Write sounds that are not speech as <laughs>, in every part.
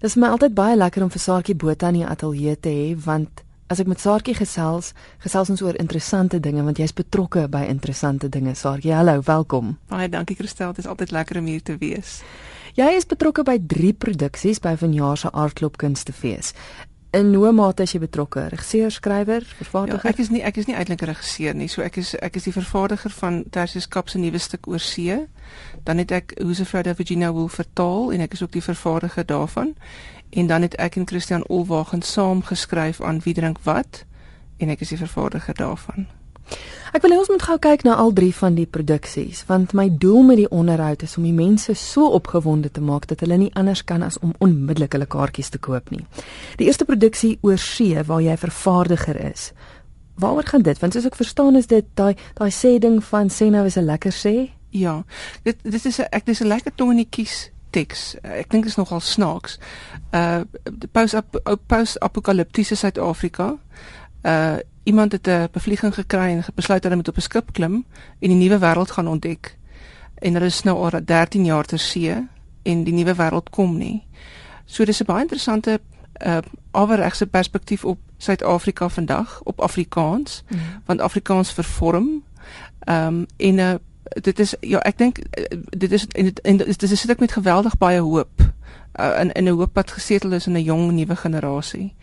Dis my altyd baie lekker om vir Saartjie Botha in die ateljee te hê want as ek met Saartjie gesels, gesels ons oor interessante dinge want jy's betrokke by interessante dinge. Saartjie, hallo, welkom. Baie dankie Christel, dit is altyd lekker om hier te wees. Jy is betrokke by 3 produksies by vanjaar se Aardklop Kunstefees. In hoe mate is jy betrokke? Regisseur, skrywer, vervaardiger? Ja, ek is nie ek is nie eintlik 'n regisseur nie. So ek is ek is die vervaardiger van Tersius Kap se nuwe stuk oor see. Dan het ek Josephine Virginia Woolf vertaal en ek is ook die vervaardiger daarvan. En dan het ek en Christian Olwagen saam geskryf aan Wie drink wat en ek is die vervaardiger daarvan. Ek wil hê ons moet gou kyk na al drie van die produksies want my doel met die onderhoud is om die mense so opgewonde te maak dat hulle nie anders kan as om onmiddellik hulle kaartjies te koop nie. Die eerste produksie oor see waar jy vervaardiger is. Waaroor gaan dit? Want soos ek verstaan is dit daai daai sê ding van sê nou is 'n lekker sê. Ja. Dit dit is 'n ek dis 'n lekker tong in die kies teks. Ek dink dit is nogal snaaks. Uh post post apokaliptiese Suid-Afrika. Uh iemand het 'n bevlieging gekry en besluit hulle moet op 'n skip klim en die nuwe wêreld gaan ontdek. En hulle is nou al 13 jaar ter see en die nuwe wêreld kom nie. So dis 'n baie interessante uh oorregse perspektief op Suid-Afrika vandag op Afrikaans mm. want Afrikaans vervorm. Ehm um, en 'n uh, dit is ja ek dink uh, dit is en dit, en dit is 'n stuk met geweldig baie hoop uh, in in 'n hoop wat gesetel is in 'n jong nuwe generasie.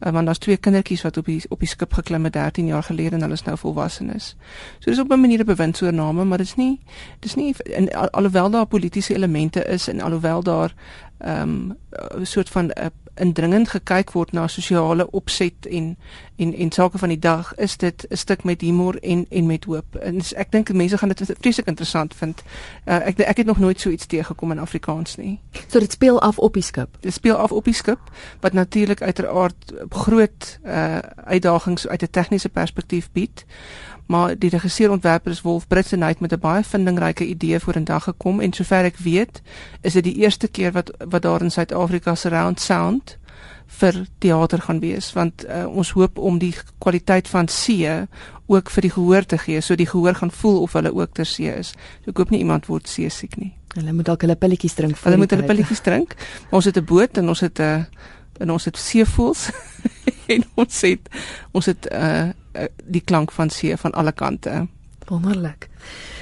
Uh, want daar's twee kindertjies wat op die op die skip geklim het 13 jaar gelede en hulle is nou volwassenes. So dis op 'n manier 'n bewindsoorname, maar dit is nie dis nie in al, alhoewel daar politieke elemente is en alhoewel daar ehm um, 'n soort van 'n uh, indringend gekyk word na sosiale opset en en en sake van die dag is dit 'n stuk met humor en en met hoop. En ek dink mense gaan dit vreeslik interessant vind. Uh, ek ek het nog nooit so iets teëgekom in Afrikaans nie. So dit speel af op die skip. Dit speel af op die skip wat natuurlik uiteraard groot uh uitdagings uit 'n tegniese perspektief bied maar die regisseur ontwerper is Wolf Britsen uit met 'n baie vindingryke idee vorendag gekom en sover ek weet is dit die eerste keer wat wat daar in Suid-Afrika surround sound vir teater gaan wees want uh, ons hoop om die kwaliteit van see ook vir die gehoor te gee so die gehoor gaan voel of hulle ook ter see is. So ek hoop nie iemand word seesiek nie. Hulle moet dalk hulle pilletjies drink. Hulle moet hulle pilletjies drink. Ons het 'n boot en ons het 'n uh, en ons het seevoels <laughs> en ons het ons het uh die klank van see van alle kante. Wonderlik.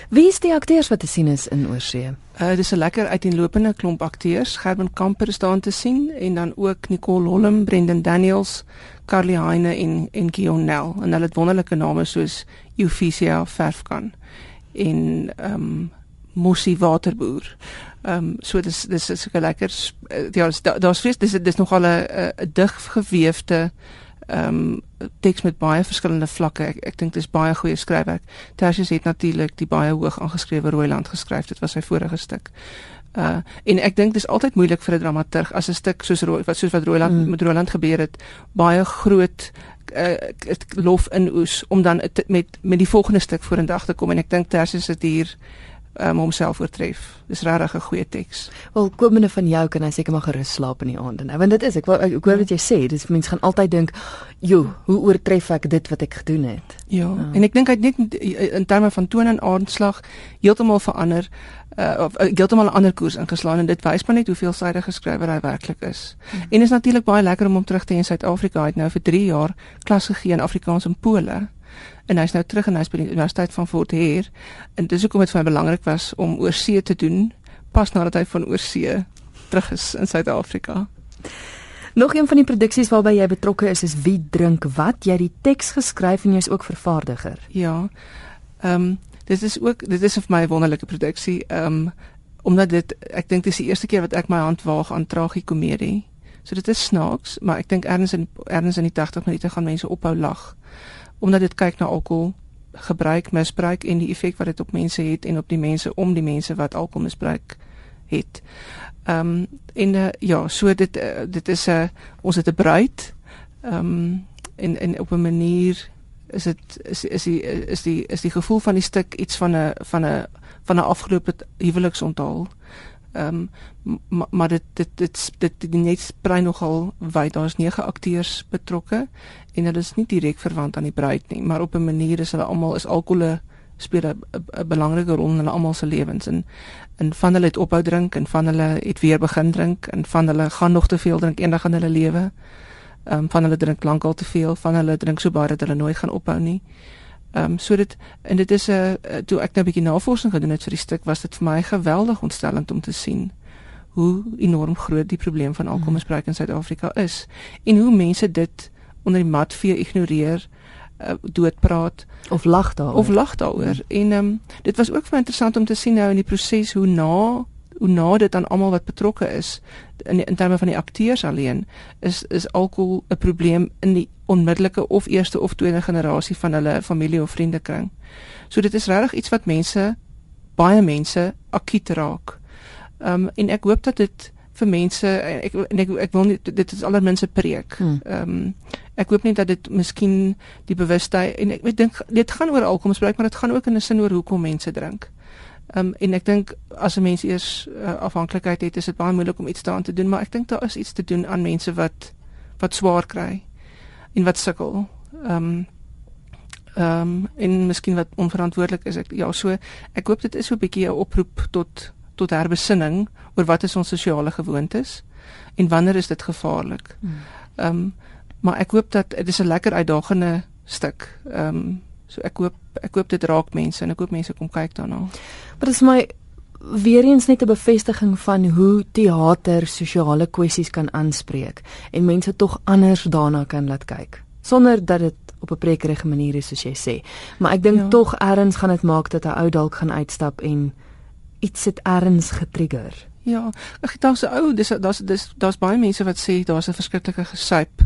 Wie is die akteurs wat te sien is in Oorsee? Uh dis 'n lekker uiteenlopende klomp akteurs. Gerben Kamper is daar te sien en dan ook Nicole Hollem, Brendan Daniels, Carly Heine en en Gion Nel en hulle het wonderlike name soos Euphosia Verfkan en ehm um, Mossie Waterboer. Ehm um, so dis dis is so lekker ja daar's vrees dis dis nogal 'n 'n dig geweefde ehm um, teks met baie verskillende vlakke. Ek ek dink dis baie goeie skryfwerk. Tersius het natuurlik die baie hoog aangeskrewe Rooiland geskryf. Dit was sy vorige stuk. Uh en ek dink dis altyd moeilik vir 'n dramaturg as 'n stuk soos Rooi wat soos wat Rooiland mm. met Rooiland gebeur het, baie groot uh lof in oes om dan met met die volgende stuk vorendag te kom en ek dink Tersius het hier um, homself oortref. Dis regtig 'n goeie teks. Wel, komende van jou kan hy seker maar gerus slaap in die aand. Nou, want dit is ek ek, ek hoor wat jy sê, dis mense gaan altyd dink, "Jo, hoe oortref ek dit wat ek gedoen het?" Ja, ja. en ek dink hy het net in terme van toon en aandslag heeltemal verander uh, of uh, heeltemal 'n ander koers ingeslaan en dit wys maar net hoe veelsidig geskrywer hy werklik is. Hmm. En is natuurlik baie lekker om hom terug te hê in Suid-Afrika. Hy het nou vir 3 jaar klas gegee in Afrikaans in Pole en hy's nou terug en hy's by die Universiteit van Fort Heer en dis hoekom dit vir my belangrik was om oorsee te doen pas nadat hy van oorsee terug is in Suid-Afrika. Nog een van die produksies waarby jy betrokke is is Wie drink wat? Jy het die teks geskryf en jy's ook vervaardiger. Ja. Ehm um, dit is ook dit is vir my 'n wonderlike produksie. Ehm um, omdat dit ek dink dis die eerste keer wat ek my hand waag aan tragikomedie. So dit is snaaks, maar ek dink erns in erns in die 80 minute gaan mense ophou lag omdat dit kyk na alkohol gebruik, misbruik en die effek wat dit op mense het en op die mense om die mense wat alkohol misbruik het. Ehm um, en uh, ja, so dit uh, dit is 'n uh, ons het 'n bruid. Ehm um, en en op 'n manier is dit is is die is die is die gevoel van die stuk iets van 'n van 'n van 'n afgelope huweliksonthaal. Ehm um, maar, maar dit dit dit dit, dit net sprei nogal wyd. Daar's nege akteurs betrokke en hulle is nie direk verwant aan die bruid nie, maar op 'n manier is hulle almal is alkohol speel 'n belangrike rol in hulle almal se lewens en en van hulle het ophou drink en van hulle het weer begin drink en van hulle gaan nog te veel drink eendag in hulle lewe. Ehm um, van hulle drink lankal te veel, van hulle drink so baie dat hulle nooit gaan ophou nie. Ehm um, so dit en dit is 'n uh, toe ek nou 'n bietjie navorsing gedoen het vir die stuk was dit vir my geweldig ontstellend om te sien hoe enorm groot die probleem van alkoholmisbruik in Suid-Afrika is en hoe mense dit onder die mat vee ignoreer uh, doodpraat of lag daaroor. of lag daaroor. Hmm. en ehm um, dit was ook vir interessant om te sien nou in die proses hoe na dit aan almal wat betrokke is in in terme van die akteurs alleen is is alkohol 'n probleem in die onmiddellike of eerste of tweede generasie van hulle familie of vriendekring. So dit is regtig iets wat mense baie mense akut raak. Ehm um, en ek hoop dat dit vir mense ek en ek ek wil nie dit is allerminste preek. Hmm. Ehm um, ek hoop net dat dit miskien die bewustheid en ek dink dit gaan oor alkoholmisbruik maar dit gaan ook in 'n sin oor hoekom mense drink. Um, en ek dink as 'n mens eers uh, afhanklikheid het is dit baie moeilik om iets daaraan te doen maar ek dink daar is iets te doen aan mense wat wat swaar kry en wat sukkel. Ehm um, ehm um, en miskien wat onverantwoordelik is ek ja so ek hoop dit is so 'n bietjie 'n oproep tot tot herbesinning oor wat is ons sosiale gewoontes en wanneer is dit gevaarlik. Hmm. Ehm um, maar ek hoop dat dit is 'n lekker uitdagende stuk. Ehm um, so ek hoop ek hoop dit raak mense en ek hoop mense kom kyk daarna. Maar dit is my weer eens net 'n bevestiging van hoe teater sosiale kwessies kan aanspreek en mense tog anders daarna kan laat kyk sonder dat dit op 'n prekerige manier is soos jy sê. Maar ek dink ja. tog erns gaan dit maak dat 'n ou dalk gaan uitstap en iets het erns getrigger. Ja, ek dink so ou, dis daar's dis daar's baie mense wat sê daar's 'n verskriklike gesuip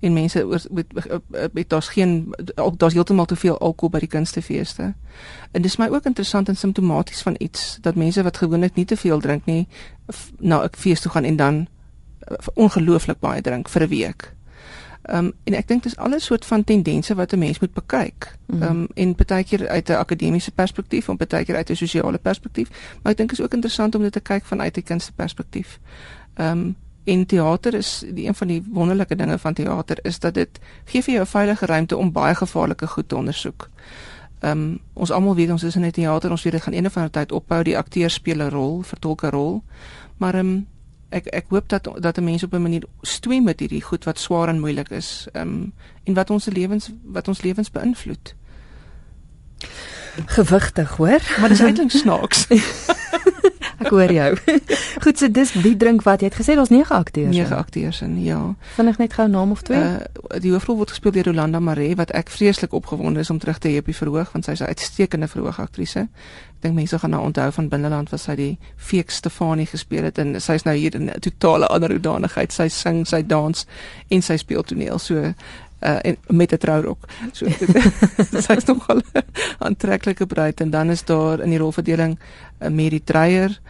en mense oor met met daar's geen daar's heeltemal te veel alkohol by die kunstefeeste. En dis my ook interessant en simptomaties van iets dat mense wat gewoonlik nie te veel drink nie na 'n fees toe gaan en dan ongelooflik baie drink vir 'n week. Ehm um, en ek dink dis alles soort van tendense wat 'n mens moet bekyk. Mhm. Ehm um, en partykeer uit 'n akademiese perspektief en partykeer uit 'n sosiale perspektief, maar ek dink is ook interessant om dit te kyk vanuit 'n kunsteperspektief. Ehm um, en teater is die een van die wonderlike dinge van teater is dat dit gee vir jou 'n veilige ruimte om baie gevaarlike goed te ondersoek. Ehm um, ons almal weet ons is in 'n teater, ons weet dit gaan eendag van 'n tyd ophou, die akteur speel 'n rol, vertolk 'n rol. Maar ehm um, ek ek hoop dat dat 'n mens op 'n manier swem met hierdie goed wat swaar en moeilik is, ehm um, en wat ons lewens wat ons lewens beïnvloed. Gewigtig, hoor? Maar dis eintlik snaaks. <laughs> Ek hoor jou. <laughs> Goed, so dis wie drink wat? Jy het gesê daar's 9 akteurs. 9 akteurs en ja. Vinnig net gou naam of twee? Uh die hoofrol word gespeel deur Rolanda Maree wat ek vreeslik opgewonde is om terug te hê op die verhoog want sy's 'n uitstekende verhoogaktrise. Ek dink mense gaan nou onthou van Binneland wat sy die Feek Stefanie gespeel het en sy's nou hier in 'n totale ander hoedanigheid. Sy sing, sy dans en sy speel toneel. So uh en met 'n trourok. So <laughs> sy's nogal <laughs> aantreklike bruid en dan is daar in die rolverdeling uh, eh, Mary Dreyer,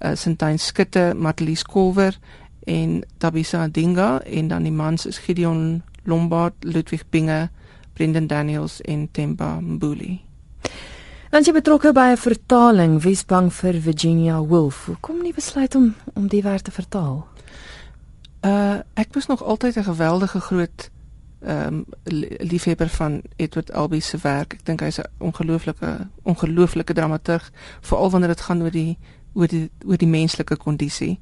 uh Sintyn Skutte, Matlies Kolwer en Tabisa Dinga en dan die mans is Gideon Lombard, Ludwig Binge, Brendan Daniels en Temba Mbuli. Dan jy betrokke by 'n vertaling Wiesbang vir Virginia Woolf. Hoe kom jy besluit om om die werk te vertaal? Uh ek was nog altyd 'n geweldige groot ehm um, liefhebber van Edward Albee se werk. Ek dink hy's 'n ongelooflike ongelooflike dramaturg, veral wanneer dit gaan oor die oor die oor die menslike kondisie.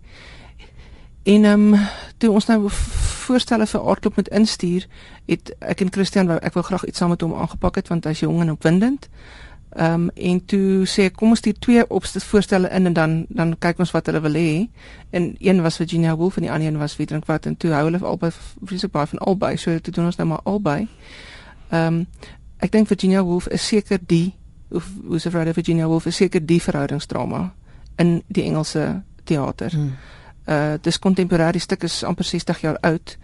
En ehm um, toe ons nou voorstelle vir aardklop met instuur, het ek en Christian wou ek wil graag iets saam met hom aangepak het want hy's jong en opwindend. Ehm um, en toe sê ek kom ons stuur twee opstel voorstelle in en dan dan kyk ons wat hulle wil hê. En een was Virginia Woolf en die ander een was Wie drink wat en toe hou hulle albei vreeslik baie van albei. So toe doen ons nou maar albei. Ehm um, ek dink Virginia Woolf is seker die of hoe se vrou Virginia Woolf is seker die verhoudingsdrama in die Engelse teater. Hmm. Uh dis kontemporêre stuk is amper 60 jaar oud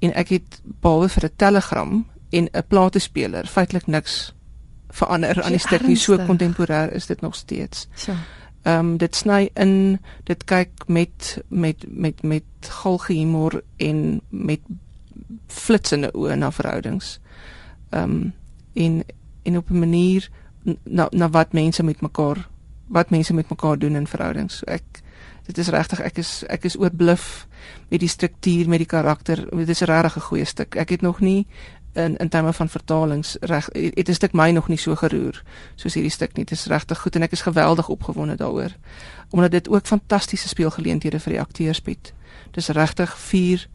en ek het behalwe vir 'n telegram en 'n platespeler feitelik niks verander aan die stuk nie so kontemporêr is dit nog steeds. So. Ehm um, dit sny in, dit kyk met met met met galge humor en met flitsende oë na verhoudings. Ehm um, en en op 'n manier na na wat mense met mekaar wat mense met mekaar doen in verhoudings. So ek dit is regtig ek is ek is oorbluf met die struktuur, met die karakter. Dit is regtig 'n goeie stuk. Ek het nog nie in in terme van vertalings reg het 'n stuk my nog nie so geroer soos hierdie stuk nie. Dit is regtig goed en ek is geweldig opgewonde daaroor omdat dit ook fantastiese speelgeleenthede vir die akteurs bied. Dis regtig vier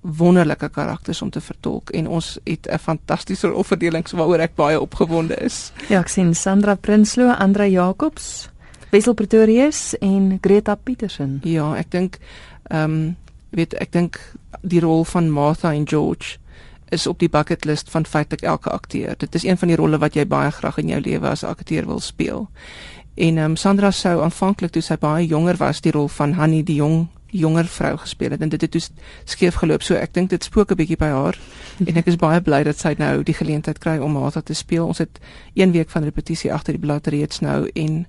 wonderlike karakters om te vertolk en ons het 'n fantastiese rolverdeling waaroor ek baie opgewonde is. Ja, ek sien Sandra Prinsloo, Andre Jacobs, Wessel Pretorius en Greta Petersen. Ja, ek dink ehm um, weet ek dink die rol van Martha en George is op die bucket list van feitelik elke akteur. Dit is een van die rolle wat jy baie graag in jou lewe as akteur wil speel. En ehm um, Sandra sou aanvanklik toe sy baie jonger was die rol van Hanni die jong jonger vrou gespeel het en dit het toe skeef geloop. So ek dink dit spook 'n bietjie by haar <laughs> en ek is baie bly dat sy nou die geleentheid kry om haar te speel. Ons het 1 week van repetisie agter die blad reeds nou en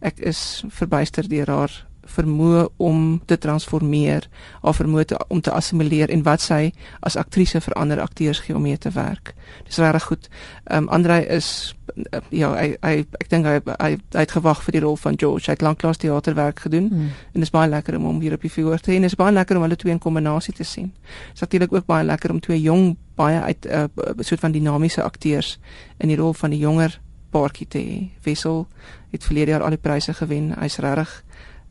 ek is verbuister deur haar vermoë om te transformeer, haar vermoë te, om te assimileer en wat sy as aktrise vir ander akteurs gee om mee te werk. Dis regtig goed. Ehm um, Andrei is ja, hy hy ek dink hy, hy hy het gewag vir die rol van George. Hy het lanklaas teaterwerk gedoen hmm. en dit is baie lekker om hom hier op die verhoor te hê en dit is baie lekker om hulle twee in kombinasie te sien. Dit is natuurlik ook baie lekker om twee jong baie uit 'n uh, soort van dinamiese akteurs in die rol van die jonger paartjie te hê. Wessel het verlede jaar al die pryse gewen. Hy's regtig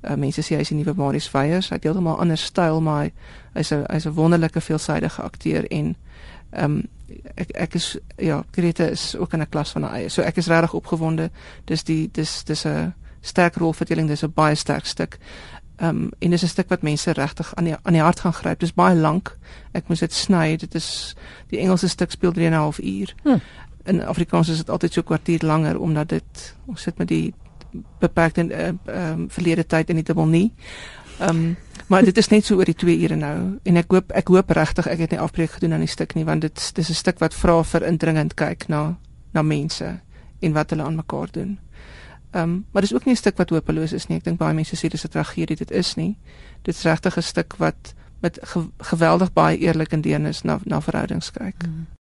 uh, mense sê hy's 'n nuwe Marius Veyers. Hy het heeltemal ander styl, maar hy's 'n hy's 'n wonderlike veelsidige akteur en ehm um, ek ek is ja, Greta is ook in 'n klas van haar eie. So ek is regtig opgewonde. Dis die dis dis 'n sterk rolverdeling, dis 'n baie sterk stuk. Ehm um, en dis 'n stuk wat mense regtig aan die aan die hart gaan gryp. Dis baie lank. Ek moet dit sny. Dit is die Engelse stuk speel 3 en 'n half uur. Hm. In Afrikaans is dit altyd so 'n kwartier langer omdat dit ons sit met die beperkte ehm uh, um, verlede tyd in die dubbel nie. Ehm um, maar dit is net so oor die 2 ure nou en ek hoop ek hoop regtig ek het nie afbreek gedoen aan die stuk nie want dit dis 'n stuk wat vra vir indringend kyk na na mense en wat hulle aan mekaar doen. Ehm um, maar dis ook nie 'n stuk wat hopeloos is nie. Ek dink baie mense sê dis 'n tragedie, dit is nie. Dit is regtig 'n stuk wat met ge geweldig baie eerlik en deernis na na verhoudings kyk. Hmm.